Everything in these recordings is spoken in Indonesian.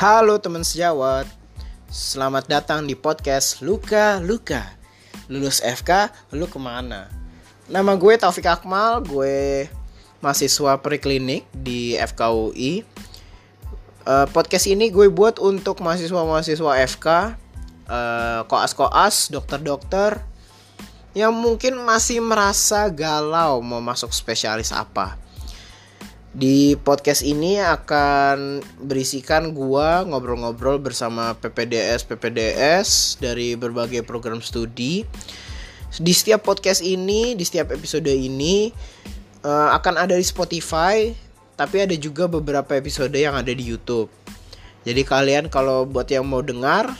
Halo teman sejawat. Selamat datang di podcast Luka Luka. Lulus FK, lu ke mana? Nama gue Taufik Akmal Gue mahasiswa preklinik di FKUI uh, Podcast ini gue buat untuk mahasiswa-mahasiswa FK uh, Koas-koas, dokter-dokter Yang mungkin masih merasa galau mau masuk spesialis apa di podcast ini akan berisikan gua ngobrol-ngobrol bersama PPDS PPDS dari berbagai program studi. Di setiap podcast ini, di setiap episode ini uh, akan ada di Spotify, tapi ada juga beberapa episode yang ada di YouTube. Jadi kalian kalau buat yang mau dengar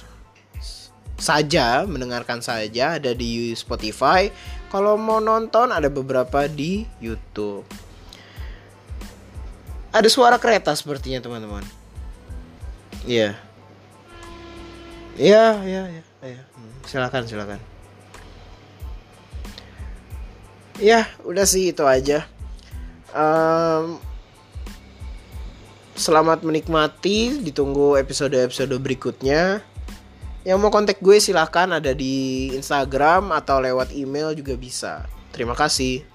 saja, mendengarkan saja ada di Spotify. Kalau mau nonton ada beberapa di YouTube. Ada suara kereta sepertinya teman-teman. Iya. Iya, iya, iya. Hmm, silakan, silakan. Ya, udah sih itu aja. Um, selamat menikmati, ditunggu episode-episode berikutnya. Yang mau kontak gue silahkan ada di Instagram atau lewat email juga bisa. Terima kasih.